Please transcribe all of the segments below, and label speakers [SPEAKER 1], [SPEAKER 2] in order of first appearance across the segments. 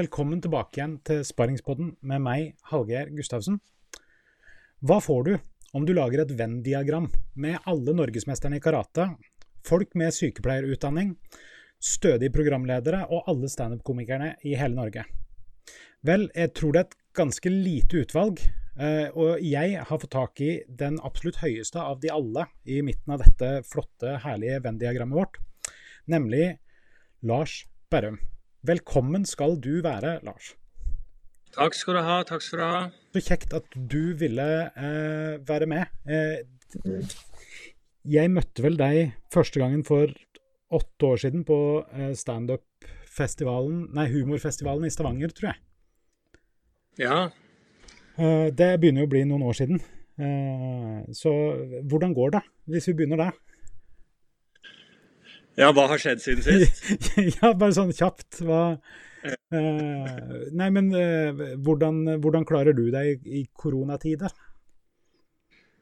[SPEAKER 1] velkommen tilbake igjen til Sparringspodden med meg, Hallgeir Gustavsen. Hva får du om du lager et Venn-diagram med alle norgesmesterne i karate, folk med sykepleierutdanning, stødige programledere og alle standup-komikerne i hele Norge? Vel, jeg tror det er et ganske lite utvalg, eh, og jeg har fått tak i den absolutt høyeste av de alle i midten av dette flotte, herlige Venn-diagrammet vårt, nemlig Lars Berrum. Velkommen skal du være, Lars.
[SPEAKER 2] Takk skal du ha. takk skal du ha.
[SPEAKER 1] Så kjekt at du ville eh, være med. Eh, jeg møtte vel deg første gangen for åtte år siden på eh, standup-festivalen, nei, humorfestivalen i Stavanger, tror jeg.
[SPEAKER 2] Ja.
[SPEAKER 1] Eh, det begynner jo å bli noen år siden. Eh, så hvordan går det, hvis vi begynner der?
[SPEAKER 2] Ja, hva har skjedd siden sist?
[SPEAKER 1] ja, bare sånn kjapt. Hva eh, Nei, men eh, hvordan, hvordan, klarer du deg i, i koronatider?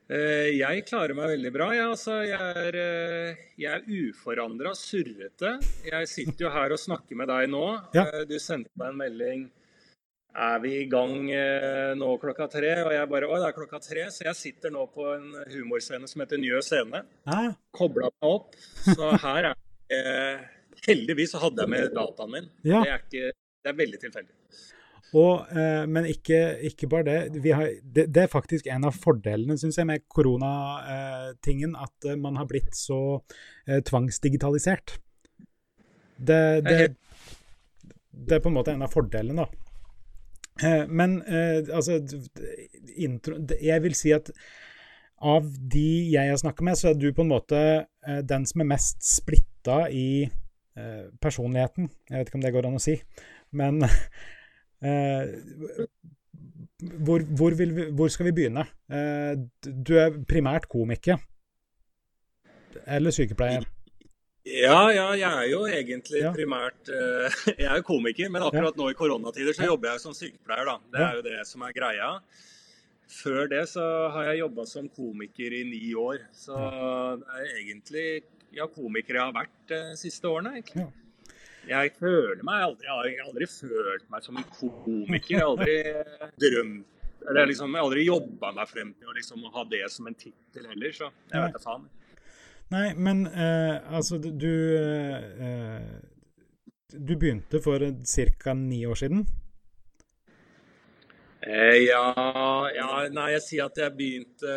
[SPEAKER 2] Uh, jeg klarer meg veldig bra. Ja, altså, jeg er, jeg er uforandra surrete. Jeg sitter jo her og snakker med deg nå. Ja. Du sendte meg en melding er vi i gang nå klokka tre? Og jeg bare Å, det er klokka tre. Så jeg sitter nå på en humorscene som heter Njø scene. Ah. Kobla meg opp. Så her er Eh, heldigvis hadde jeg med dataen min. Ja. Det, er ikke, det, er veldig tilfeldig.
[SPEAKER 1] Og, eh, men ikke, ikke, bare det. Har, det. det. er faktisk en av fordelene synes jeg, med koronatingen, eh, at man har blitt så eh, tvangsdigitalisert. Det, det, det, er på en måte en av fordelene, da. Eh, men eh, altså intro, Jeg vil si at av de jeg har snakka med, så er du på en måte den som er mest splitt rota i eh, personligheten. Jeg vet ikke om det går an å si. Men eh, hvor, hvor, vi, hvor, skal vi begynne? Eh, du er primært komiker. Eller sykepleier?
[SPEAKER 2] Ja, ja, jeg er jo egentlig ja. primært uh, Jeg er jo komiker, men akkurat ja. nå i koronatider så jobber jeg som sykepleier, da. Det er jo det som er greia. Før det så har jeg jobba som komiker i ni år. Så det er egentlig ja, komikere har vært de uh, siste årene. egentlig. Ja. Jeg føler meg aldri, jeg har aldri følt meg som en komiker. Jeg har aldri eh, drømt eller liksom, Jeg har aldri jobba meg frem til å liksom, ha det som en tittel heller, så jeg vet da faen.
[SPEAKER 1] Nei, men uh, altså, du uh, Du begynte for ca. ni år siden?
[SPEAKER 2] ja, ja, Nei, jeg sier at jeg begynte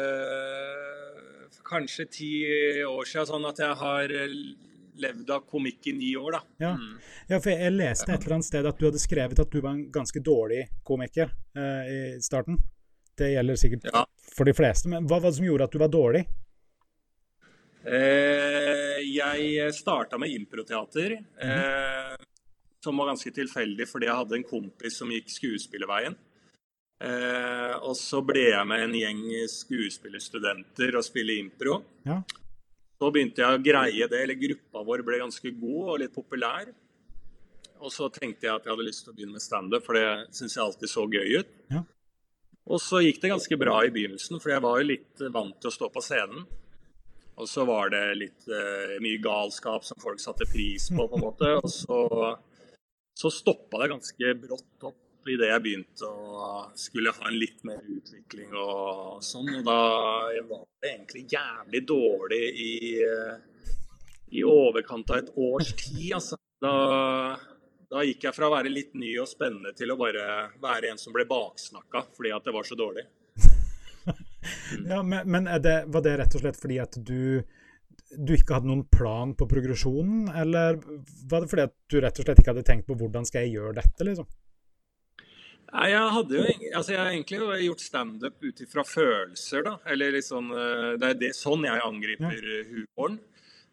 [SPEAKER 2] kanskje ti år siden, sånn at jeg har eh, levd av komikk i ni år, da.
[SPEAKER 1] Ja. Mm. ja, for jeg leste et eller annet sted at du hadde skrevet at du var en ganske dårlig komiker eh, i starten. Det gjelder sikkert ja. for de fleste, men hva var det som gjorde at du var dårlig?
[SPEAKER 2] Eh, jeg starta med improteater, mm. eh, som var ganske tilfeldig fordi jeg hadde en kompis som gikk skuespillerveien. Eh, og så ble jeg med en gjeng skuespillerstudenter og spille impro. Ja. Så begynte jeg å greie det, eller gruppa vår ble ganske god og litt populær. Og så tenkte jeg at jeg hadde lyst til å begynne med standup, for det syns jeg alltid så gøy ut. Ja. Og så gikk det ganske bra i begynnelsen, for jeg var jo litt vant til å stå på scenen. Og så var det litt uh, mye galskap som folk satte pris på, på en måte. Og så, så stoppa det ganske brått opp idet jeg begynte å skulle ha en litt mer utvikling og sånn. Og da var det egentlig jævlig dårlig i, i overkant av et års tid, altså. Da, da, gikk jeg fra å være litt ny og spennende til å bare være en som ble baksnakka fordi at det var så dårlig.
[SPEAKER 1] ja, Men, men det, var det rett og slett fordi at du du ikke hadde noen plan på progresjonen, eller var det fordi at du rett og slett ikke hadde tenkt på hvordan skal jeg gjøre dette, liksom?
[SPEAKER 2] Nei, jeg hadde jo altså jeg har egentlig gjort standup ut ifra følelser, da. Eller liksom Det er det, sånn jeg angriper ja. humoren.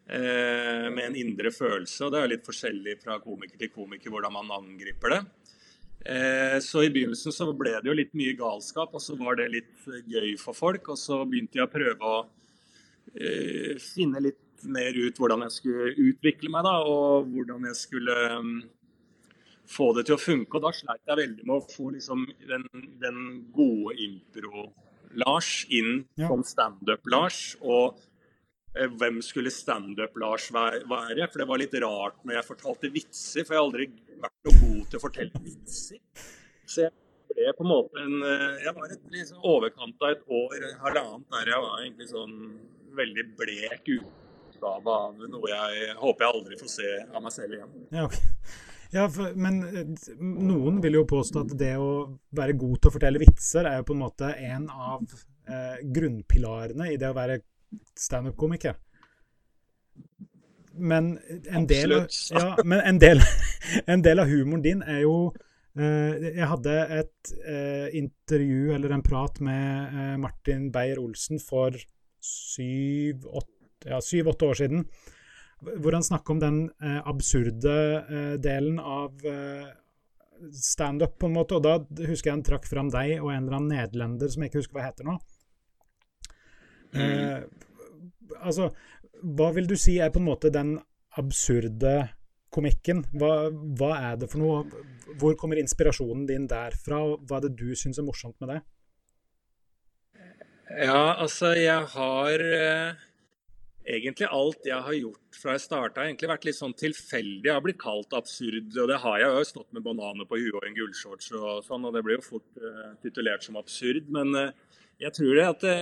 [SPEAKER 2] Eh, med en indre følelse. Og det er litt forskjellig fra komiker til komiker hvordan man angriper det. Eh, så i begynnelsen så ble det jo litt mye galskap, og så var det litt gøy for folk. Og så begynte jeg å prøve å eh, finne litt mer ut hvordan jeg skulle utvikle meg, da, og hvordan jeg skulle um, få det til å funke. Og da sleit jeg veldig med å få liksom den, den gode impro-Lars inn ja. som standup-Lars. Og eh, hvem skulle standup-Lars være? For det var litt rart når jeg fortalte vitser, for jeg har aldri vært noe god til å fortelle vitser. Så jeg ble på en måte en eh, Jeg var et liksom overkant av et år, halvannet, der jeg var egentlig sånn veldig blek utgave av noe jeg håper jeg aldri får se av meg selv igjen.
[SPEAKER 1] Ja, okay. Ja for, men eh, noen vil jo påstå at det å være god til å fortelle vitser er jo på en måte en av eh, grunnpilarene i det å være standup-komiker. Men en del, ja, men en del, en del av humoren din er jo Eh, jeg hadde et eh, intervju, eller en prat, med eh, Martin Beyer-Olsen for syv-åtte ja, år siden. Hvor han snakker om den absurde delen av standup, på en måte. Og da husker jeg han trakk fram deg og en eller annen nederlender som jeg ikke husker hva heter nå. Mm. Eh, altså, hva vil du si er på en måte den absurde komikken? Hva, hva, er det for noe? Hvor kommer inspirasjonen din derfra? og Hva er det du syns er morsomt med det?
[SPEAKER 2] Ja, altså jeg har eh, Egentlig alt jeg har gjort fra jeg starta, har egentlig vært litt sånn tilfeldig. Jeg har blitt kalt absurd, og det har jeg jo stått med bananer på huet og en gullshorts og sånn, og det blir jo fort uh, titulert som absurd. Men uh, jeg tror det at det,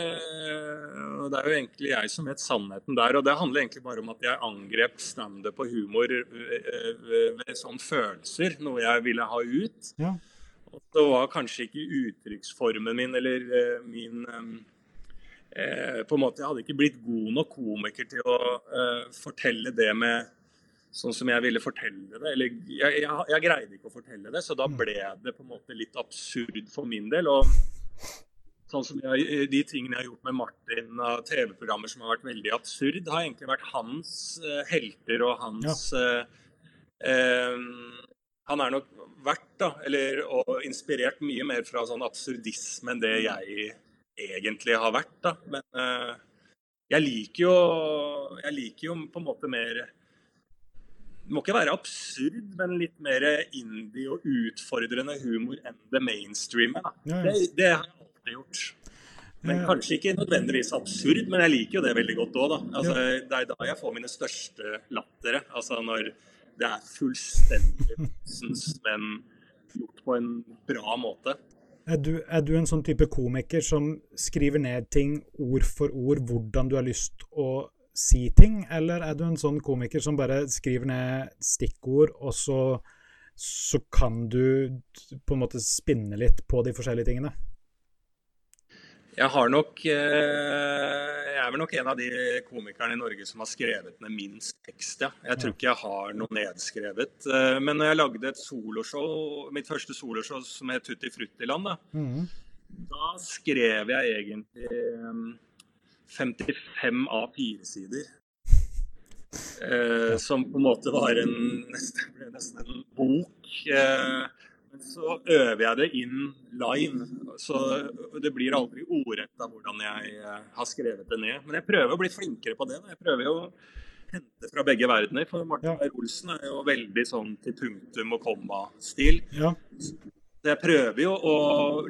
[SPEAKER 2] det er jo egentlig jeg som vet sannheten der. Og det handler egentlig bare om at jeg angrep standup på humor ved sånne følelser. Noe jeg ville ha ut. Ja. Og det var kanskje ikke uttrykksformen min eller uh, min um, uh, På en måte, Jeg hadde ikke blitt god nok komiker til å eh, fortelle det med sånn som jeg ville fortelle det. Eller jeg, jeg, jeg, greide ikke å fortelle det, så da mm. ble det på en måte litt absurd for min del. og Sånn som jeg, De tingene jeg har gjort med Martin av TV-programmer som har vært veldig absurd, har egentlig vært hans eh, helter og hans ja. uh, uh, Han er nok vært, da, eller og inspirert mye mer fra sånn absurdisme enn det jeg egentlig har vært. da, Men jeg liker jo jeg liker jo på en måte mer det må ikke være absurd, men litt mer indie og utfordrende humor enn det mainstreame. Ja, ja. Det, det, har jeg alltid gjort. Men Kanskje ikke nødvendigvis absurd, men jeg liker jo det veldig godt òg. Altså, det er da jeg får mine største lattere. Altså når det er fullstendig nonsens, men gjort på en bra måte.
[SPEAKER 1] Er du, er du, en sånn type komiker som skriver ned ting ord for ord hvordan du har lyst å si ting, eller er du en sånn komiker som bare skriver ned stikkord, og så, så kan du på en måte spinne litt på de forskjellige tingene?
[SPEAKER 2] Jeg har nok eh, Jeg er vel nok en av de komikerne i Norge som har skrevet ned minst tekst, ja. Jeg tror ikke jeg har noe nedskrevet. Eh, men når jeg lagde et soloshow, mitt første soloshow som het Tutti Fruttiland, da, mm. da skrev jeg egentlig 55 av 4 sider Eh, som på en måte var en nesten, nesten en bok. Så øver jeg det inn live. Så det blir aldri ordrett av hvordan jeg eh, har skrevet det ned. Men jeg prøver å bli flinkere på det. Jeg prøver jo å hente fra begge verdener. For Martin ja. Olsen er jo veldig sånn til punktum og komma-stil. Ja. Så jeg prøver jo å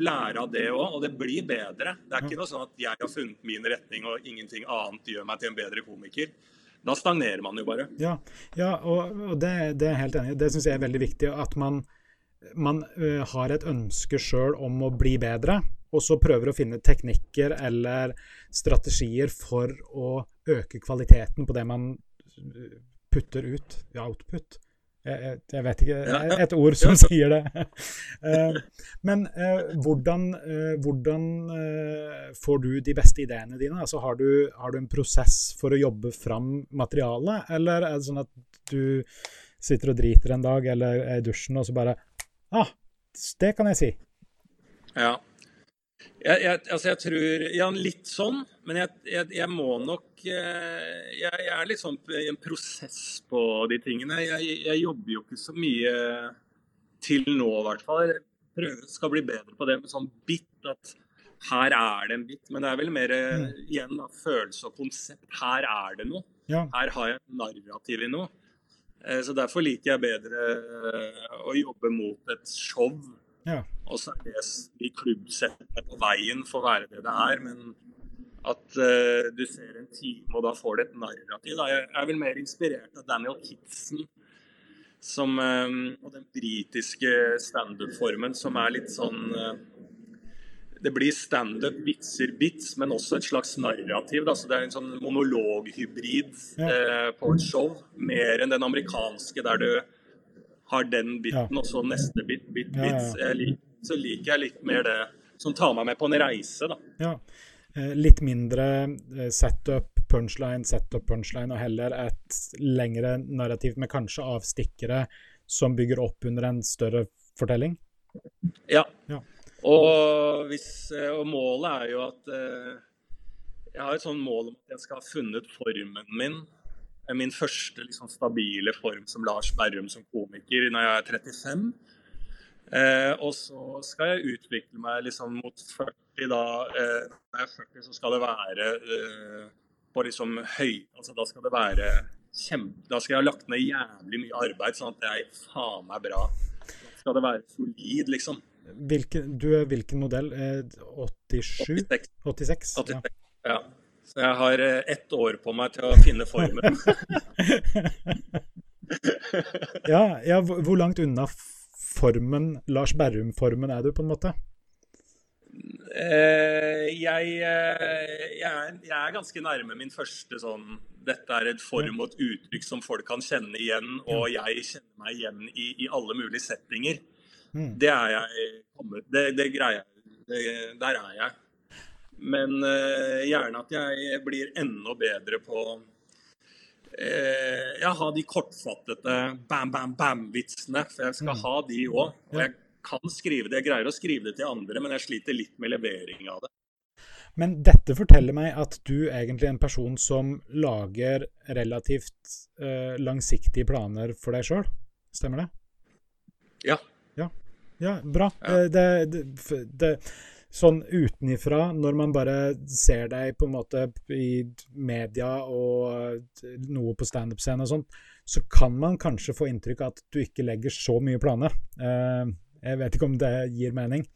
[SPEAKER 2] lære av det òg, og det blir bedre. Det er ikke noe sånn at jeg har funnet min retning og ingenting annet gjør meg til en bedre komiker. Da stagnerer man jo bare.
[SPEAKER 1] Ja, ja og, og det, det, er jeg helt enig i. Det syns jeg er veldig viktig. At man man uh, har et ønske sjøl om å bli bedre, og så prøver å finne teknikker eller strategier for å øke kvaliteten på det man putter ut. Output. Jeg, jeg, vet ikke Et ord som sier det. uh, men hvordan, hvordan får du de beste ideene dine? Altså, har, du, har du en prosess for å jobbe fram materialet, eller er det sånn at du sitter og driter en dag eller er i dusjen, og så bare Ah, det kan jeg si.
[SPEAKER 2] Ja. Jeg, jeg, altså jeg tror Ja, litt sånn. Men jeg, jeg må nok eh, jeg, er litt sånn i en prosess på de tingene. Jeg, jobber jo ikke så mye til nå, i hvert fall. Jeg prøver skal bli bedre på det med sånn bit. At her er det en bit. Men det er vel mer mm. igjen da, følelse og konsept. Her er det noe. Ja. Her har jeg narrativ i noe. Eh, så Derfor liker jeg bedre eh, å jobbe mot et show. Ja. Og så er det de klubbsettene på veien får være det det er. Men At uh, du ser en time, og da får du et narrativ. Da. Jeg er vel mer inspirert av Daniel Kitson som, um, og den britiske standup-formen som er litt sånn uh, det blir standup, vitser, bits, men også et slags narrativ. Da. Så det er en sånn monologhybrid ja. eh, på et show. Mer enn den amerikanske, der du har den biten, ja. og så neste bit, bit, bits. Ja, så liker jeg litt mer det som tar meg med på en reise, da.
[SPEAKER 1] Ja. Eh, litt mindre eh, setup, punchline, setup, punchline, og heller et lengre narrativ med kanskje avstikkere som bygger opp under en større fortelling?
[SPEAKER 2] Ja. ja. Og, hvis, eh, og, målet er jo at Jeg har et sånt mål om at jeg skal ha funnet formen min. Min første liksom, stabile form som Lars Berrum som komiker når jeg er 35. Eh, og så skal jeg utvikle meg liksom mot 40. Da eh, når jeg er 40, så skal det være eh, på liksom høy Altså da skal det være kjempe Da skal jeg ha lagt ned jævlig mye arbeid, sånn at det er faen meg bra. Da skal det være solid, liksom.
[SPEAKER 1] Hvilken, du er hvilken modell? 87? 86. 86,
[SPEAKER 2] 86 ja. ja. Så jeg har eh, ett år på meg til å finne formen.
[SPEAKER 1] ja, ja, hvor langt unna formen, Lars Berrum-formen er du, på en måte?
[SPEAKER 2] Eh, jeg, eh, jeg, er, jeg, er, ganske nærme min første sånn Dette er et form og et uttrykk som folk kan kjenne igjen, og jeg kjenner meg igjen i, i alle mulige settinger. Mm. Det er jeg Det, det greier jeg. Der er jeg. Men uh, gjerne at jeg blir enda bedre på uh, jeg har de kortfattede bam, bam, bam-vitsene. For jeg skal mm. ha de òg. Og jeg kan skrive det. Jeg greier å skrive det til andre, men jeg sliter litt med levering av det.
[SPEAKER 1] Men dette forteller meg at du egentlig er en person som lager relativt uh, langsiktige planer for deg sjøl. Stemmer det?
[SPEAKER 2] Ja.
[SPEAKER 1] Ja, ja bra. Ja. Eh, det, det, det sånn utenifra, når man bare ser deg på en måte i media og noe på standup-scenen og sånt, så kan man kanskje få inntrykk av at du ikke legger så mye planer. Uh, jeg vet ikke om det gir mening.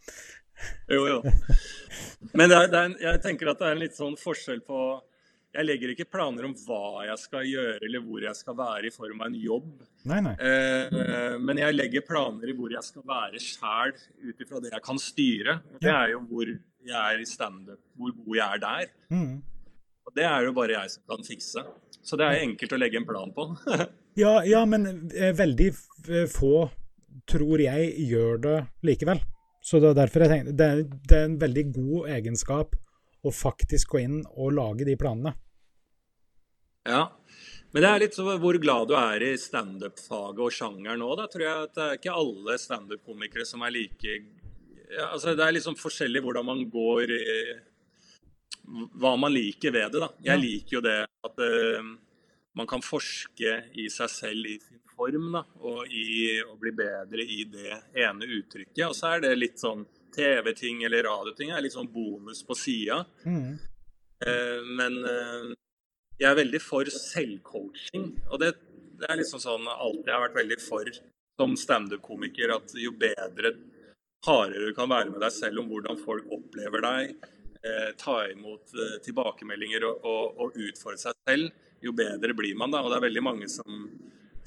[SPEAKER 2] Jo, jo. Men det er, det er en, jeg tenker at det er en litt sånn forskjell på jeg legger ikke planer om hva jeg skal gjøre eller hvor jeg skal være i form av en jobb.
[SPEAKER 1] Nei, nei.
[SPEAKER 2] Eh, men jeg legger planer i hvor jeg skal være sjæl ut ifra det jeg kan styre. Det er jo hvor jeg er i standup, hvor god jeg er der. Mm. Og det er jo bare jeg som kan fikse. Så det er enkelt å legge en plan på.
[SPEAKER 1] ja, ja, men eh, veldig få, tror jeg, gjør det likevel. Så det er derfor jeg tenker det er, det er en veldig god egenskap å faktisk gå inn og lage de planene.
[SPEAKER 2] Ja, men det er litt sånn hvor glad du er i standup-faget og sjangeren nå. Da tror jeg at det er ikke alle standup-komikere som er like ja, altså Det er liksom forskjellig hvordan man går Hva man liker ved det. da. Jeg liker jo det at uh, man kan forske i seg selv i sin form, da, og i å bli bedre i det ene uttrykket. Og så er det litt sånn TV-ting eller radioting er litt sånn bonus på sida. Mm. Eh, men eh, jeg er veldig for selvcoaching. Og det, det, er liksom sånn alltid jeg har vært veldig for som standup-komiker, at jo bedre, hardere du kan være med deg selv om hvordan folk opplever deg, eh, ta imot eh, tilbakemeldinger og, og, og utfordre seg selv, jo bedre blir man da. Og det er veldig mange som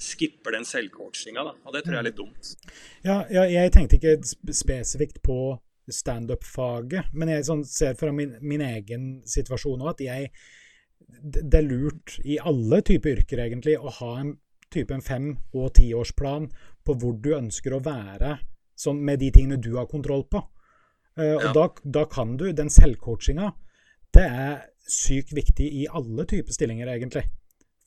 [SPEAKER 2] skipper den selvcoachinga, da. Og det tror jeg er litt dumt.
[SPEAKER 1] Ja, ja jeg tenkte ikke spesifikt på standup-faget, men jeg sånn, ser fra min, min egen situasjon òg at jeg Det er lurt i alle typer yrker, egentlig, å ha en type en fem- og tiårsplan på hvor du ønsker å være sånn, med de tingene du har kontroll på. Uh, og da, da, kan du Den selvcoachinga, det er sykt viktig i alle typer stillinger, egentlig.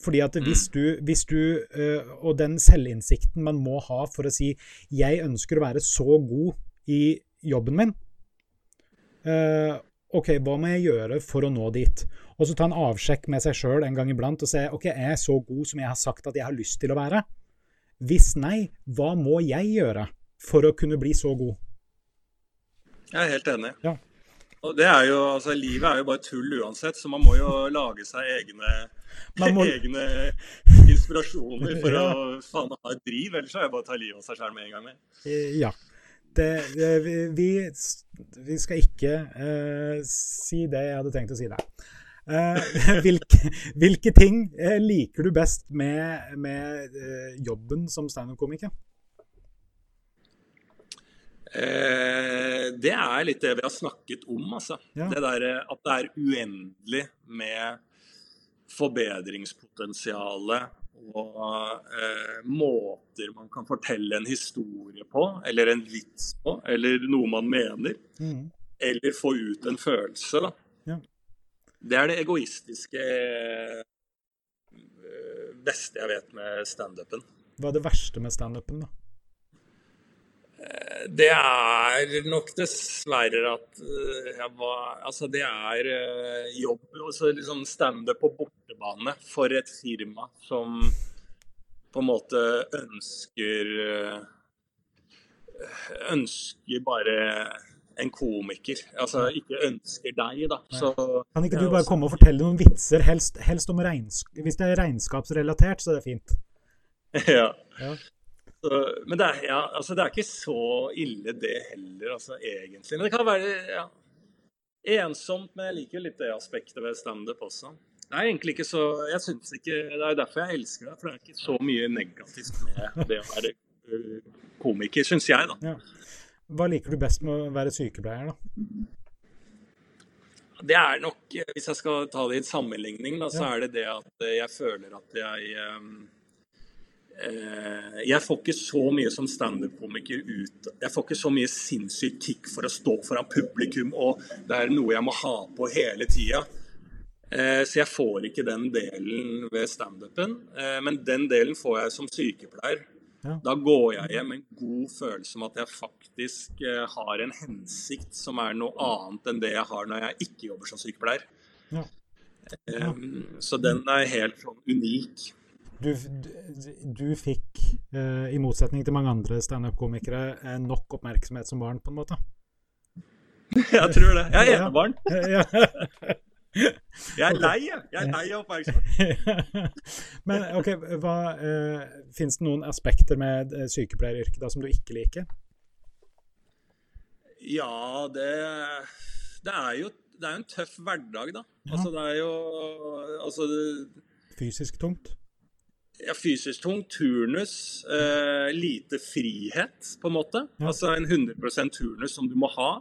[SPEAKER 1] Fordi at hvis mm. du, hvis du uh, Og den selvinnsikten man må ha for å si 'jeg ønsker å være så god i jobben min', uh, OK, hva må jeg gjøre for å nå dit? Og så ta en avsjekk med seg sjøl en gang iblant og se OK, er jeg så god som jeg har sagt at jeg har lyst til å være? Hvis nei, hva må jeg gjøre for å kunne bli så god?
[SPEAKER 2] Jeg er helt enig.
[SPEAKER 1] Ja.
[SPEAKER 2] Og det er jo, altså Livet er jo bare tull uansett, så man må jo lage seg egne, må... egne inspirasjoner for å faen ha et driv. Ellers er det bare å ta livet av seg selv med en gang. Med.
[SPEAKER 1] Eh, ja. det, det, vi, vi, skal ikke uh, si det jeg hadde tenkt å si der. Uh, hvilke, hvilke, ting uh, liker du best med, med jobben som standup-komiker?
[SPEAKER 2] Eh, det er litt det vi har snakket om, altså. Ja. Det der, at det er uendelig med forbedringspotensialet og eh, måter man kan fortelle en historie på, eller en vits på, eller noe man mener. Mm. Eller få ut en følelse, da. Ja. Det er det egoistiske eh, beste jeg vet med standupen.
[SPEAKER 1] Hva er det verste med standupen, da?
[SPEAKER 2] Det er nok dessverre at jeg var, Altså, det er uh, jobb. altså liksom standup på bortebane for et firma som på en måte ønsker uh, Ønsker bare en komiker. Altså ikke ønsker deg, da. Så,
[SPEAKER 1] kan ikke du bare komme og fortelle noen vitser, helst, helst om regnskap Hvis det er regnskapsrelatert, så er det fint.
[SPEAKER 2] ja. ja. Så, men det er, ja, altså, det er, ikke så ille, det heller, altså, egentlig. Men det kan være ja, ensomt, men jeg liker litt det aspektet ved standup også. Det er egentlig ikke så jeg synes ikke, Det er jo derfor jeg elsker det, for det er ikke så mye negativt med det å være øh, komiker, syns jeg, da. Ja.
[SPEAKER 1] Hva liker du best med å være sykepleier, da?
[SPEAKER 2] Det er nok, hvis jeg skal ta det i en sammenligning, da, så er det det at jeg føler at jeg Eh, jeg får ikke så mye som standup-komiker ut Jeg får ikke så mye sinnssykt kick for å stå foran publikum, og det er noe jeg må ha på hele tida. Eh, så jeg får ikke den delen ved standupen. Eh, men den delen får jeg som sykepleier. Ja. Da går jeg hjem med en god følelse om at jeg faktisk har en hensikt som er noe annet enn det jeg har når jeg ikke jobber som sykepleier. Ja. Ja. Så den er helt sånn unik
[SPEAKER 1] du, du fikk, eh, i motsetning til mange andre standup-komikere, eh, nok oppmerksomhet som barn, på en måte?
[SPEAKER 2] Jeg tror det. Jeg er enebarn. Ja. Jeg er lei, jeg. Jeg er lei av oppmerksomhet.
[SPEAKER 1] Men ok, hva, eh, Fins det noen aspekter med eh, sykepleieryrket da som du ikke liker?
[SPEAKER 2] Ja, det, det er jo det er en tøff hverdag, da. Ja. Altså, det er jo altså,
[SPEAKER 1] Fysisk tungt?
[SPEAKER 2] Ja, fysisk tung, turnus, eh, lite frihet, på en måte. Ja. Altså en 100% turnus som du må ha,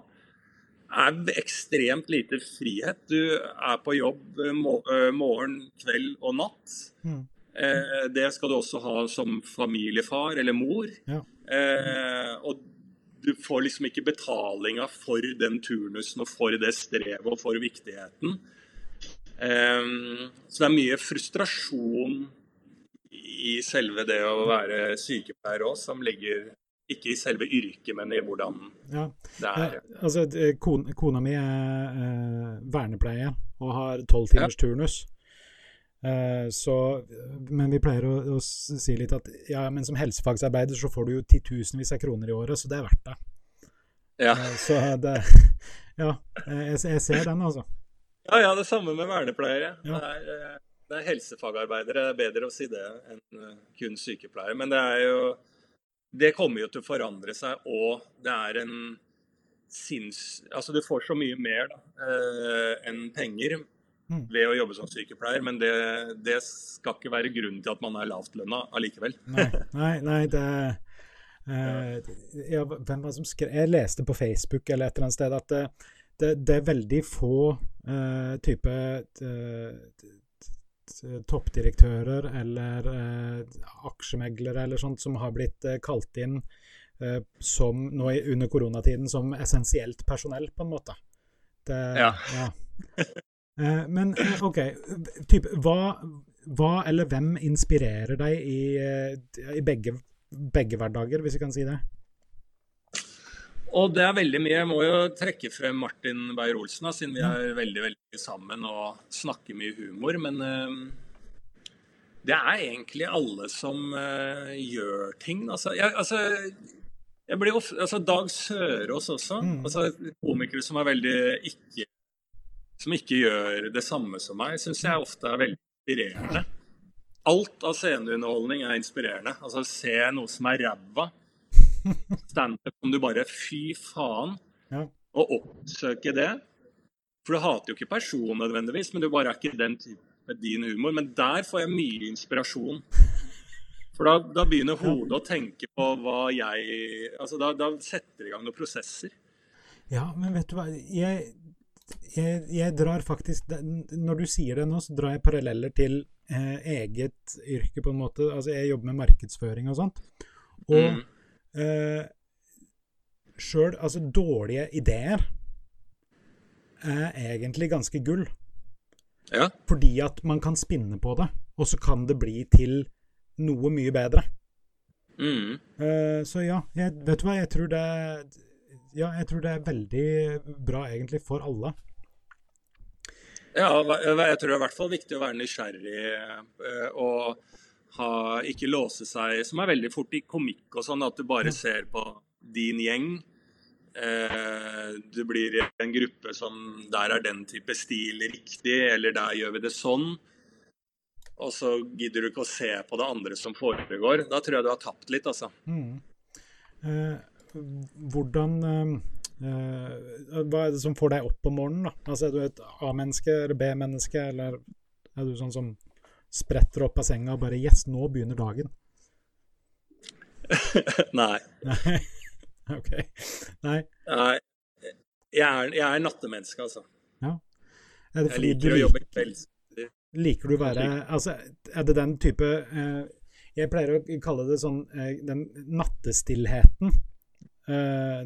[SPEAKER 2] er ekstremt lite frihet. Du er på jobb eh, eh, morgen, kveld og natt. Mm. Eh, det skal du også ha som familiefar eller mor. Ja. Eh, og du får liksom ikke betalinga for den turnusen og for det strevet og for viktigheten. Eh, så det er mye frustrasjon i selve det å være sykepleier òg, som ligger ikke i selve yrket, men i hvordan ja. det er.
[SPEAKER 1] Ja, altså, kona, kona mi er eh, vernepleie og har tolvtimersturnus. timers ja. turnus. Eh, så, men vi pleier å, å, si litt at ja, men som helsefagsarbeider så får du jo titusenvis av kroner i året, så det er verdt det. Ja. Eh, så det Ja, jeg, jeg, ser den, altså.
[SPEAKER 2] Ja, ja, det samme med vernepleiere. Ja. Det er, eh, det er helsefagarbeidere. Er bedre å si det enn eh, kun sykepleier. Men det er jo Det kommer jo til å forandre seg, og det er en sinns... Altså du får så mye mer da, eh, enn penger mm. ved å jobbe som sykepleier, men det, det, skal ikke være grunnen til at man er lavtlønna allikevel.
[SPEAKER 1] Nei, nei, nei det Uh, ja, hvem var det som skrev Jeg leste på Facebook eller et eller annet sted at det, det, det er veldig få uh, type uh, toppdirektører eller eh, aksjemeglere eller sånt som har blitt eh, kalt inn eh, som nå under koronatiden som essensielt personell, på en måte. Det, ja. ja. Eh, men eh, OK, typ, hva, hva, eller hvem inspirerer deg i, i begge, begge hverdager, hvis vi kan si det?
[SPEAKER 2] Og det er veldig mye. Jeg må jo trekke frem Martin Beyer-Olsen, siden vi er veldig veldig sammen og snakker mye humor. Men uh, det er egentlig alle som uh, gjør ting. Altså, jeg, altså, jeg blir ofte, altså Dag Sørås også. Mm. altså Komikere som er veldig ikke som ikke gjør det samme som meg, syns jeg ofte er veldig inspirerende. Alt av sceneunderholdning er inspirerende. Altså Se noe som er ræva standup om du bare Fy faen.
[SPEAKER 1] Ja.
[SPEAKER 2] Og oppsøke det. For du hater jo ikke personen nødvendigvis, men du bare er ikke den type din humor. Men der får jeg mye inspirasjon. For da, da begynner hodet å tenke på hva jeg Altså da, da setter det i gang noen prosesser.
[SPEAKER 1] Ja, men vet du hva jeg, jeg, jeg drar faktisk Når du sier det nå, så drar jeg paralleller til eh, eget yrke, på en måte. Altså, jeg jobber med markedsføring og sånt. Og
[SPEAKER 2] Mm.
[SPEAKER 1] Eh, sjøl Altså, dårlige ideer er egentlig ganske gull.
[SPEAKER 2] Ja.
[SPEAKER 1] Fordi at man kan spinne på det, og så kan det bli til noe mye bedre.
[SPEAKER 2] Mm.
[SPEAKER 1] Eh, så ja, jeg, vet du hva, jeg tror det Ja, jeg tror det er veldig bra egentlig for alle.
[SPEAKER 2] Ja, jeg tror det er i hvert fall viktig å være nysgjerrig eh, og ha, ikke låse seg, som er veldig fort i komikk og sånn, at du bare ser på din gjeng. Eh, Du blir i en gruppe som der er den type stil riktig, eller der gjør vi det sånn. Og så gidder du ikke å se på det andre som foregår. Da tror jeg du har tapt litt, altså.
[SPEAKER 1] Mm. Eh, hvordan eh, eh, Hva er det som får deg opp om morgenen, da? Altså, er du et A-menneske eller B-menneske, eller er du sånn som spretter opp av senga og bare Yes, nå begynner dagen.
[SPEAKER 2] Nei.
[SPEAKER 1] Nei. OK. Nei.
[SPEAKER 2] Nei. Jeg er, jeg er nattemenneske, altså.
[SPEAKER 1] Er det
[SPEAKER 2] Jeg liker å jobbe kvelds.
[SPEAKER 1] liker du å være Altså, er det den type eh, Jeg pleier å kalle det sånn eh, den nattestillheten. Eh,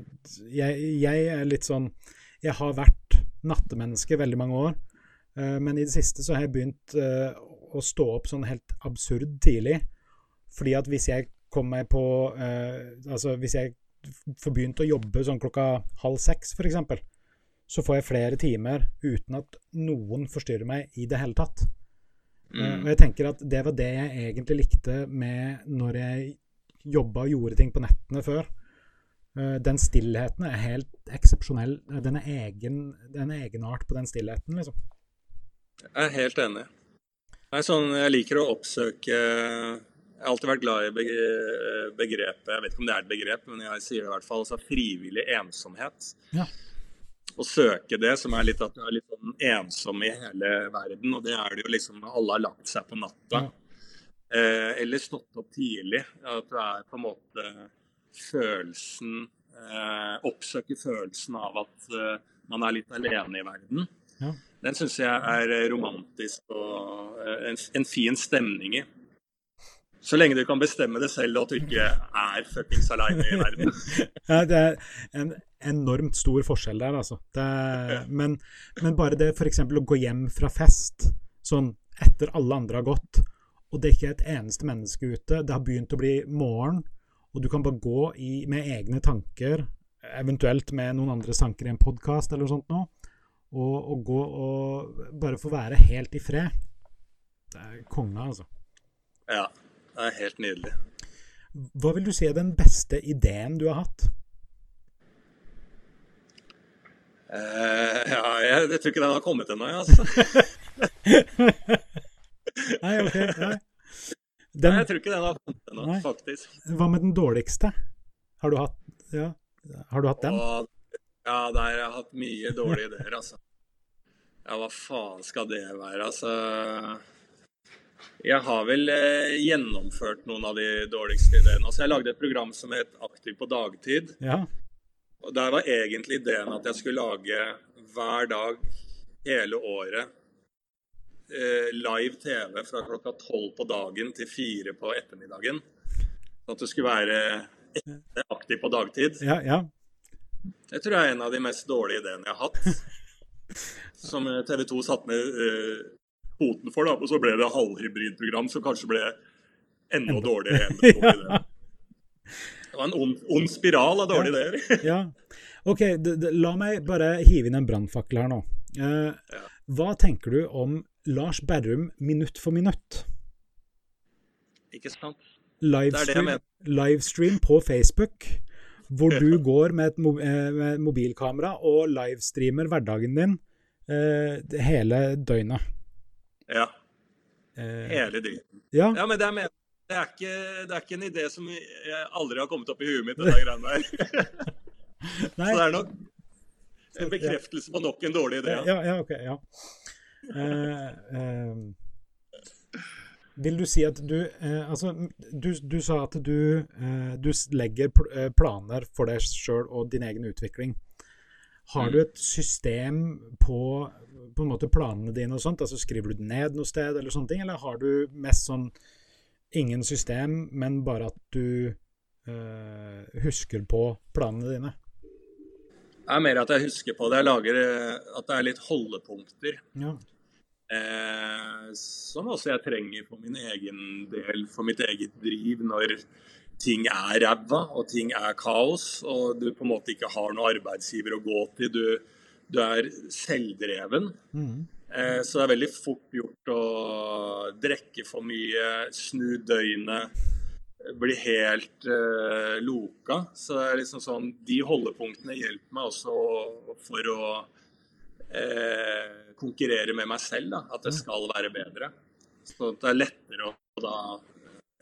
[SPEAKER 1] jeg, jeg er litt sånn Jeg har vært nattemenneske veldig mange år, men i det siste så har jeg begynt eh, å stå opp sånn helt absurd tidlig. Fordi at hvis jeg kommer på eh, Altså hvis jeg får begynt å jobbe sånn klokka halv seks, f.eks., så får jeg flere timer uten at noen forstyrrer meg i det hele tatt. Eh,
[SPEAKER 2] Mm.
[SPEAKER 1] Og jeg tenker at det var det jeg egentlig likte med når jeg jobba og gjorde ting på nettene før. Eh, Den stillheten er helt eksepsjonell. Eh, Den er egen, den er en egenart på den stillheten, liksom.
[SPEAKER 2] Jeg er helt enig. Det er sånn, jeg liker å oppsøke Jeg har alltid vært glad i begrepet Jeg vet ikke om det er et begrep, men jeg sier det i hvert fall. Altså frivillig ensomhet.
[SPEAKER 1] Ja.
[SPEAKER 2] Å søke det, som er litt at du er litt sånn ensom i hele verden. Og det er det jo liksom når alle har lagt seg på natta. Eh, eller stått opp tidlig. At du er på en måte følelsen eh, Oppsøker følelsen av at eh, man er litt alene i verden.
[SPEAKER 1] Ja.
[SPEAKER 2] Den syns jeg er eh, romantisk og eh, en, en fin stemning i. Så lenge du kan bestemme det selv og at du ikke er fuckings aleine i verden.
[SPEAKER 1] Ja, det er en enormt stor forskjell der, altså. Er, men, men bare det f.eks. å gå hjem fra fest sånn etter alle andre har gått, og det er ikke et eneste menneske ute, det har begynt å bli morgen, og du kan bare gå i, med egne tanker, eventuelt med noen andres tanker i en podkast eller noe sånt nå, og, og gå og bare få være helt i fred. Det er konge, altså.
[SPEAKER 2] Ja, det er helt nydelig.
[SPEAKER 1] Hva vil du si er den beste ideen du har hatt?
[SPEAKER 2] Uh, ja, jeg, jeg tror ikke den har kommet ennå, jeg, altså.
[SPEAKER 1] Nei, ok. Nei.
[SPEAKER 2] Nei, jeg tror ikke den har kommet ennå, faktisk.
[SPEAKER 1] hva med den dårligste? Har du hatt, ja, har du hatt den?
[SPEAKER 2] Og, ja, der har jeg hatt mye dårlige ideer, altså. Ja, hva faen skal det være, altså? Jeg har vel eh, gjennomført noen av de dårligste ideene. Altså, jeg lagde et program som het Aktiv på dagtid.
[SPEAKER 1] Ja.
[SPEAKER 2] Og der var egentlig ideen at jeg skulle lage hver dag hele året eh, live TV fra klokka tolv på dagen til fire på ettermiddagen. At det skulle være ekte aktiv på dagtid.
[SPEAKER 1] Ja, ja.
[SPEAKER 2] Det tror jeg er en av de mest dårlige ideene jeg har hatt. Som TV 2 satte ned eh, foten for, da. Og så ble det halvhybridprogram som kanskje ble enda dårligere enn det dårlige ideen. Det var en ond, ond spiral av dårlige ideer.
[SPEAKER 1] ja. OK, la meg bare hive inn en brannfakkel her nå. Eh, hva tenker du om Lars Berrum minutt for minutt?
[SPEAKER 2] Ikke sant? Det er det mener.
[SPEAKER 1] livestream på Facebook, hvor du går med et eh, med mobilkamera og livestreamer hverdagen din eh, hele døgnet.
[SPEAKER 2] Ja.
[SPEAKER 1] Eh,
[SPEAKER 2] Hele døgnet.
[SPEAKER 1] ja,
[SPEAKER 2] Ja, men det er, men- det er, ikke, det er ikke en idé som jeg aldri har kommet opp i huet mitt, dette greiene der. Så det er nok en bekreftelse på nok en dårlig idé.
[SPEAKER 1] Ja, ja, ok. Ja. Eh, eh, vil du si at du eh, Altså, du, du, sa at du, eh, du legger pl planer for deg sjøl og din egen utvikling. Har du mm. et system på, på en måte planene dine og sånt? Altså Skriver du det ned noe sted, eller sånne ting? Eller har du mest sånn ingen system, men bare at du eh, husker på planene dine?
[SPEAKER 2] Det er mer at jeg husker på det. Jeg lager at det er litt holdepunkter.
[SPEAKER 1] Ja.
[SPEAKER 2] Eh, som også jeg trenger for min egen del, for mitt eget driv, når ting er ræva og ting er kaos, og du på en måte ikke har noen arbeidsgiver å gå til. Du, du er selvdreven.
[SPEAKER 1] Mm.
[SPEAKER 2] Eh, så det er veldig fort gjort å drikke for mye, snu døgnet, bli helt eh, loka. Så det er liksom sånn, de holdepunktene hjelper meg også for å eh, konkurrere med meg selv. Da, at det skal være bedre. Så det er lettere å da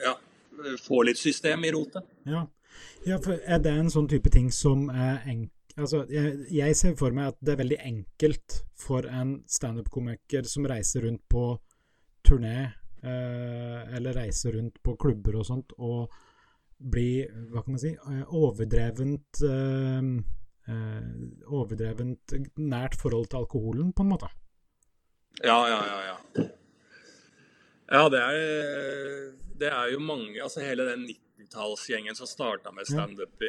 [SPEAKER 2] ja, få litt system i rotet.
[SPEAKER 1] Ja. ja, for er det en sånn type ting som er enkel Altså, jeg, jeg, ser for meg at det er veldig enkelt for en standup-komiker som reiser rundt på turné, eh, eller reiser rundt på klubber og sånt, og bli, hva kan man si, eh, overdrevent eh, overdrevent nært forhold til alkoholen, på en måte.
[SPEAKER 2] Ja, ja, ja. Ja, ja det er det er jo mange altså Hele den 90-tallsgjengen som starta med standup i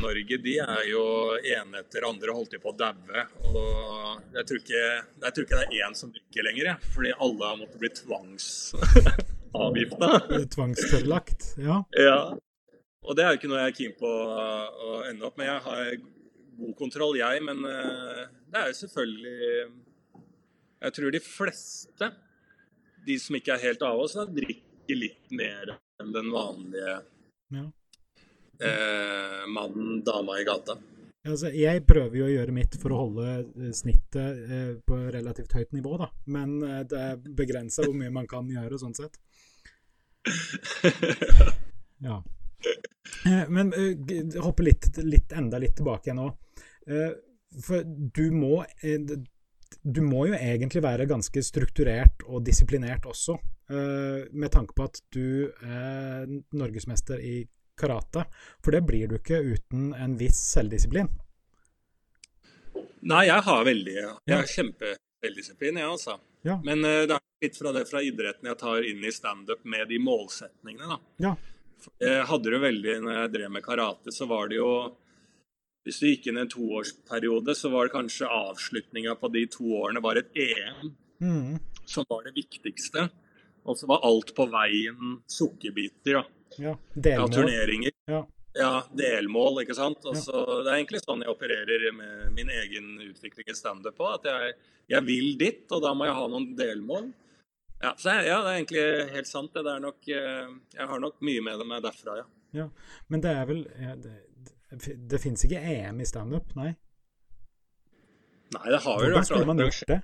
[SPEAKER 2] Norge, de er jo ene etter andre holdt de på å daue. Og jeg tror, ikke, jeg tror ikke det er én som drikker lenger, fordi alle har måttet bli tvangsavgifta.
[SPEAKER 1] Tvangstørrlagt, ja.
[SPEAKER 2] ja. Og det er jo ikke noe jeg er keen på å ende opp med. Jeg har god kontroll, jeg, men eh, det er jo selvfølgelig Jeg tror de fleste, de som ikke er helt av oss, drikker litt mer enn den vanlige
[SPEAKER 1] ja.
[SPEAKER 2] eh, mannen, dama i gata.
[SPEAKER 1] Altså, jeg prøver jo å gjøre mitt for å holde eh, snittet eh, på relativt høyt nivå, da. Men eh, det er begrensa hvor mye man kan gjøre, sånn sett. Ja. Eh, men hoppe litt, litt, enda litt tilbake igjen nå. For du må Du må jo egentlig være ganske strukturert og disiplinert også Eh, med tanke på at du er norgesmester i karate. For det blir du ikke uten en viss selvdisiplin.
[SPEAKER 2] Nei, jeg har veldig Jeg har kjempeselvdisiplin, jeg, altså.
[SPEAKER 1] Ja.
[SPEAKER 2] Men det er litt fra det fra idretten jeg tar inn i standup med de målsetningene, da.
[SPEAKER 1] Ja.
[SPEAKER 2] Jeg hadde det veldig når jeg drev med karate, så var det jo Hvis du gikk inn i en toårsperiode, så var det kanskje avslutninga på de to årene var et EM
[SPEAKER 1] mm.
[SPEAKER 2] som var det viktigste. Og så var alt på veien sukkerbiter.
[SPEAKER 1] da. Ja, delmål.
[SPEAKER 2] Ja, turneringer.
[SPEAKER 1] Ja.
[SPEAKER 2] ja. delmål, ikke sant. Og så, Det er egentlig sånn jeg opererer med min egen utvikling i standup på. At jeg, jeg, vil dit, og da må jeg ha noen delmål. Ja, så jeg, ja, det er egentlig helt sant. Det er nok, eh, jeg har nok mye med det med derfra, ja.
[SPEAKER 1] ja. Men det er vel Det, fins ikke EM i standup, nei?
[SPEAKER 2] Nei, det har jo
[SPEAKER 1] Hvordan skulle man gjort det?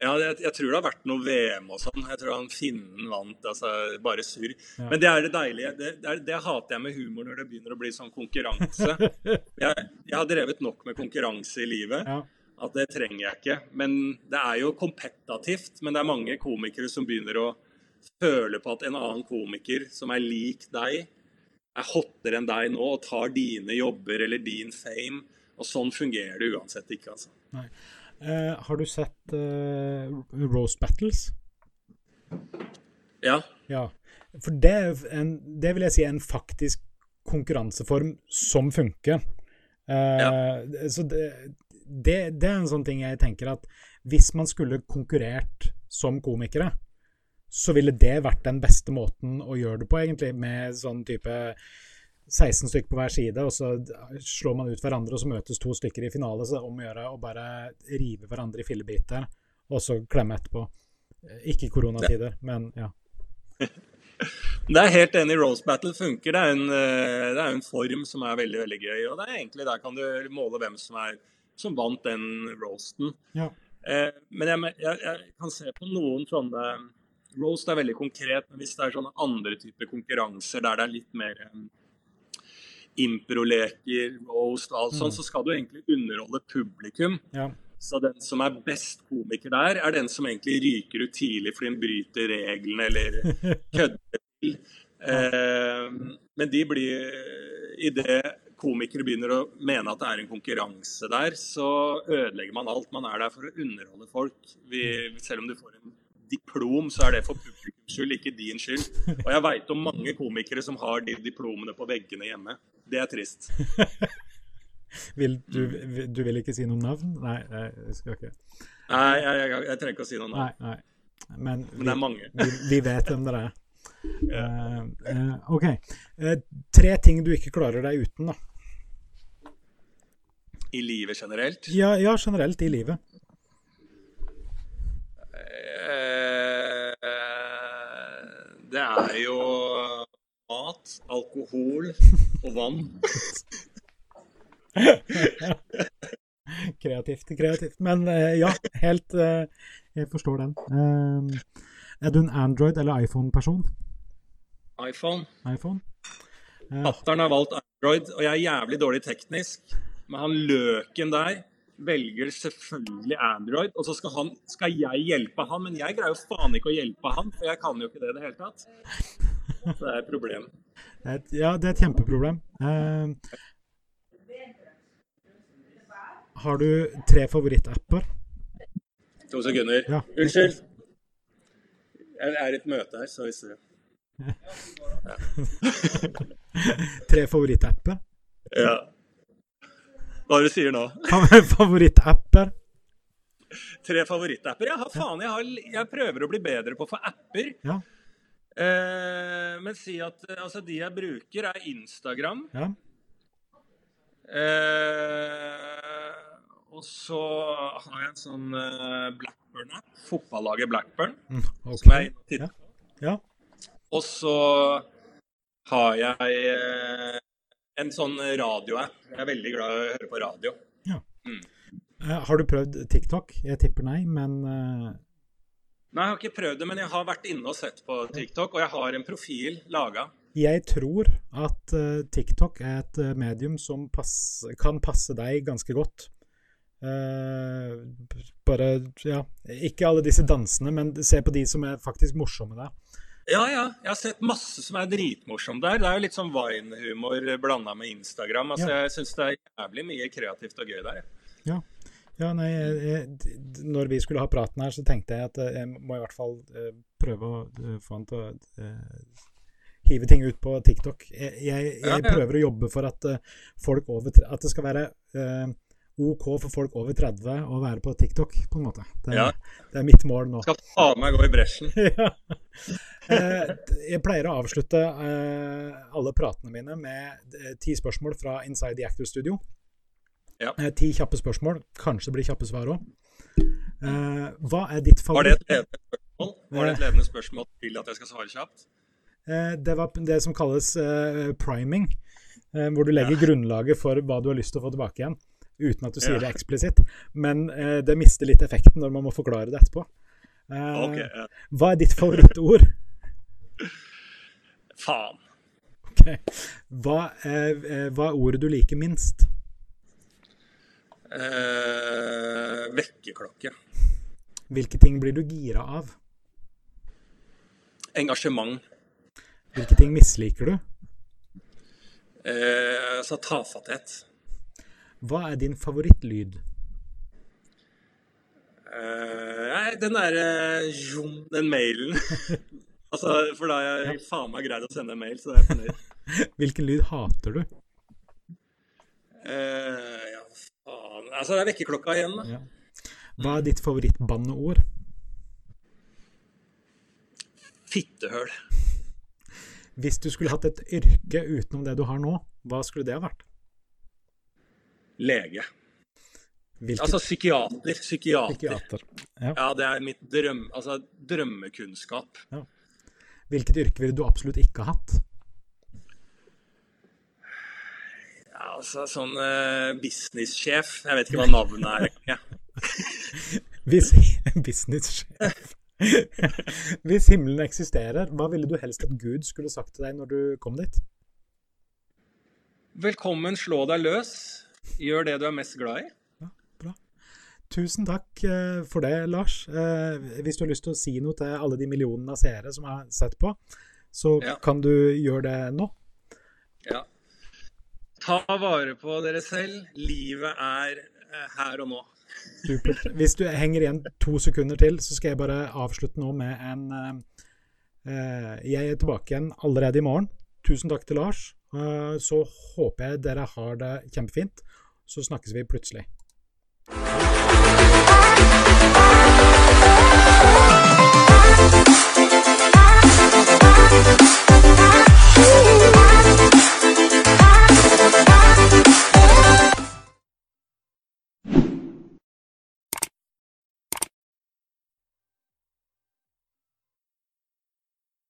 [SPEAKER 2] Ja, jeg, jeg, tror det har vært noe VM og sånn. Jeg tror han finnen vant. altså Bare surr. Ja. Men det er det deilige. Det, det, det, hater jeg med humor når det begynner å bli sånn konkurranse. jeg, jeg, har drevet nok med konkurranse i livet
[SPEAKER 1] ja.
[SPEAKER 2] at det trenger jeg ikke. Men det er jo kompetativt. Men det er mange komikere som begynner å føle på at en annen komiker som er lik deg, er hottere enn deg nå og tar dine jobber eller din fame. Og sånn fungerer det uansett ikke, altså.
[SPEAKER 1] Nei. Uh, har du sett uh, Rose Battles?
[SPEAKER 2] Ja.
[SPEAKER 1] ja. For det, en, det, vil jeg si er en faktisk konkurranseform som funker. Uh, ja. Så det, det, det, er en sånn ting jeg tenker at hvis man skulle konkurrert som komikere, så ville det vært den beste måten å gjøre det på, egentlig, med sånn type 16 stykker på hver side, og så slår man ut hverandre, og så møtes to stykker i finale. Så det er om å gjøre å bare rive hverandre i fillebiter, og så klemme etterpå. Ikke i koronatider, ja. men ja.
[SPEAKER 2] Det er helt enig. Rose Battle funker. Det er, en, eh, det er en form som er veldig veldig gøy. og det er egentlig Der kan du måle hvem som, er, som vant den roasten.
[SPEAKER 1] Ja.
[SPEAKER 2] Eh, men jeg, jeg, jeg, kan se på noen sånne roast er veldig konkret, men hvis det er sånne andre typer konkurranser der det er litt mer um, improleker, roast og alt sånt, så skal du egentlig underholde publikum.
[SPEAKER 1] Ja.
[SPEAKER 2] Så den som er best komiker der, er den som egentlig ryker ut tidlig fordi den bryter reglene eller kødder til. Eh, men de blir Idet komikere begynner å mene at det er en konkurranse der, så ødelegger man alt. Man er der for å underholde folk. Vi, selv om du får en diplom, så er det for publikums skyld, ikke din skyld. Og jeg veit om mange komikere som har de diplomene på veggene hjemme. Det er trist.
[SPEAKER 1] Vil, du, du, vil ikke si noen navn? Nei, jeg skal ikke.
[SPEAKER 2] Nei, jeg, jeg, jeg trenger ikke å si noen
[SPEAKER 1] navn. Nei, nei. Men,
[SPEAKER 2] Men det er mange.
[SPEAKER 1] vi, vi vet hvem dere er. Uh, uh, OK. Uh, tre ting du ikke klarer deg uten, da.
[SPEAKER 2] I livet generelt?
[SPEAKER 1] Ja, ja generelt i livet.
[SPEAKER 2] Det er jo mat, alkohol og vann.
[SPEAKER 1] kreativt, kreativt. Men ja, helt Jeg forstår den. Er du en Android- eller iPhone-person?
[SPEAKER 2] iPhone.
[SPEAKER 1] iPhone.
[SPEAKER 2] Fattern har valgt Android, og jeg er jævlig dårlig teknisk. Men han løken der velger selvfølgelig Android, og så skal, han, skal jeg hjelpe han. Men jeg greier jo faen ikke å hjelpe han, for jeg kan jo ikke det i det hele tatt. Så det er et problem.
[SPEAKER 1] Ja, det er et kjempeproblem. Uh, har du tre favorittapper?
[SPEAKER 2] To sekunder.
[SPEAKER 1] Ja.
[SPEAKER 2] Unnskyld. Jeg er i et møte her, så hvis du
[SPEAKER 1] ja. Tre favorittapper?
[SPEAKER 2] Ja. Hva du sier nå?
[SPEAKER 1] Favorittapper?
[SPEAKER 2] Tre favorittapper? Ja, faen, jeg, har, jeg, prøver å bli bedre på å få apper.
[SPEAKER 1] Ja.
[SPEAKER 2] Eh, men si at altså, de jeg bruker, er Instagram.
[SPEAKER 1] Ja.
[SPEAKER 2] Eh, og så har jeg en sånn uh, Blackburn-app. Fotballaget Blackburn.
[SPEAKER 1] Mm, okay.
[SPEAKER 2] Som jeg titter
[SPEAKER 1] ja. ja.
[SPEAKER 2] Og så har jeg uh, en sånn radioapp. Jeg er veldig glad i å høre på radio.
[SPEAKER 1] Ja. Mm. Uh, har du prøvd TikTok? Jeg tipper nei, men
[SPEAKER 2] Nei, jeg har ikke prøvd det, men jeg har vært inne og sett på TikTok, og jeg har en profil laga.
[SPEAKER 1] Jeg tror at TikTok er et medium som pass, kan passe deg ganske godt. Uh, bare Ja, ikke alle disse dansene, men se på de som er faktisk morsomme der.
[SPEAKER 2] Ja, ja. Jeg har sett masse som er dritmorsomt der. Det er jo litt sånn Vine-humor blanda med Instagram. Altså,
[SPEAKER 1] Ja.
[SPEAKER 2] Jeg syns det er jævlig mye kreativt og gøy der.
[SPEAKER 1] Ja. ja nei, jeg, når vi skulle ha praten her, så tenkte jeg at eh, jeg må i hvert fall uh, prøve å uh, få han til å hive ting ut på TikTok. Jeg, jeg, jeg prøver å jobbe for at folk over At det skal være OK for folk over 30 å være på TikTok, på en måte. Det,
[SPEAKER 2] Ja.
[SPEAKER 1] det er mitt mål nå.
[SPEAKER 2] Skal faen meg gå i bresjen.
[SPEAKER 1] ja. Eh, jeg pleier å avslutte eh, alle pratene mine med eh, ti spørsmål fra Inside the Actor Studio.
[SPEAKER 2] Ja.
[SPEAKER 1] Ti kjappe spørsmål. Kanskje det blir kjappe svar òg. hva er ditt
[SPEAKER 2] Var det et ledende spørsmål? Var det et ledende spørsmål til at jeg skal svare kjapt?
[SPEAKER 1] Det var det som kalles priming. hvor du legger grunnlaget for hva du har lyst til å få tilbake igjen. Uten at du sier
[SPEAKER 2] Ja.
[SPEAKER 1] det eksplisitt. Men eh, det mister litt effekten når man må forklare det etterpå. Eh,
[SPEAKER 2] Ok, ja.
[SPEAKER 1] Hva er ditt favorittord?
[SPEAKER 2] Faen.
[SPEAKER 1] Ok. Hva, er, eh, hva er ordet du liker minst?
[SPEAKER 2] Eh, vekkerklokke.
[SPEAKER 1] Hvilke ting blir du gira av?
[SPEAKER 2] Engasjement.
[SPEAKER 1] Hvilke ting misliker du?
[SPEAKER 2] Eh, altså tafatthet.
[SPEAKER 1] Hva er din favorittlyd?
[SPEAKER 2] Uh, den derre uh, Den mailen. altså, for da har jeg faen meg greid å sende en mail, så det er jeg fornøyd.
[SPEAKER 1] Hvilken lyd hater du?
[SPEAKER 2] Uh, ja, faen Altså, det er vekkerklokka igjen, da.
[SPEAKER 1] Ja. Hva er ditt favorittbanneord?
[SPEAKER 2] Fittehøl.
[SPEAKER 1] Hvis du skulle hatt et yrke utenom det du har nå, hva skulle det ha vært?
[SPEAKER 2] Lege.
[SPEAKER 1] Hvilket
[SPEAKER 2] Altså psykiater. Psykiater.
[SPEAKER 1] psykiater? Ja.
[SPEAKER 2] Ja, det er mitt drøm, altså, drømmekunnskap.
[SPEAKER 1] Hvilket yrke ville du absolutt ikke ha hatt?
[SPEAKER 2] Ja, altså sånn eh, businesssjef. Jeg vet ikke hva navnet er. Ja.
[SPEAKER 1] Businesssjef Hvis himmelen eksisterer, hva ville du helst at Gud skulle sagt til deg når du kom dit?
[SPEAKER 2] Velkommen, slå deg løs. Gjør det du er mest glad i.
[SPEAKER 1] Ja, bra. Tusen takk eh, for det, Lars. Eh, hvis du har lyst til å si noe til alle de millionene av seere som har sett på, så ja. kan du gjøre det nå.
[SPEAKER 2] Ja. Ta vare på dere selv. Livet er eh, her og nå.
[SPEAKER 1] Supert. Hvis du henger igjen to sekunder til, så skal jeg bare avslutte nå med en Jeg er tilbake igjen allerede i morgen. Tusen takk til Lars. Så håper jeg dere har det kjempefint. Så snakkes vi plutselig.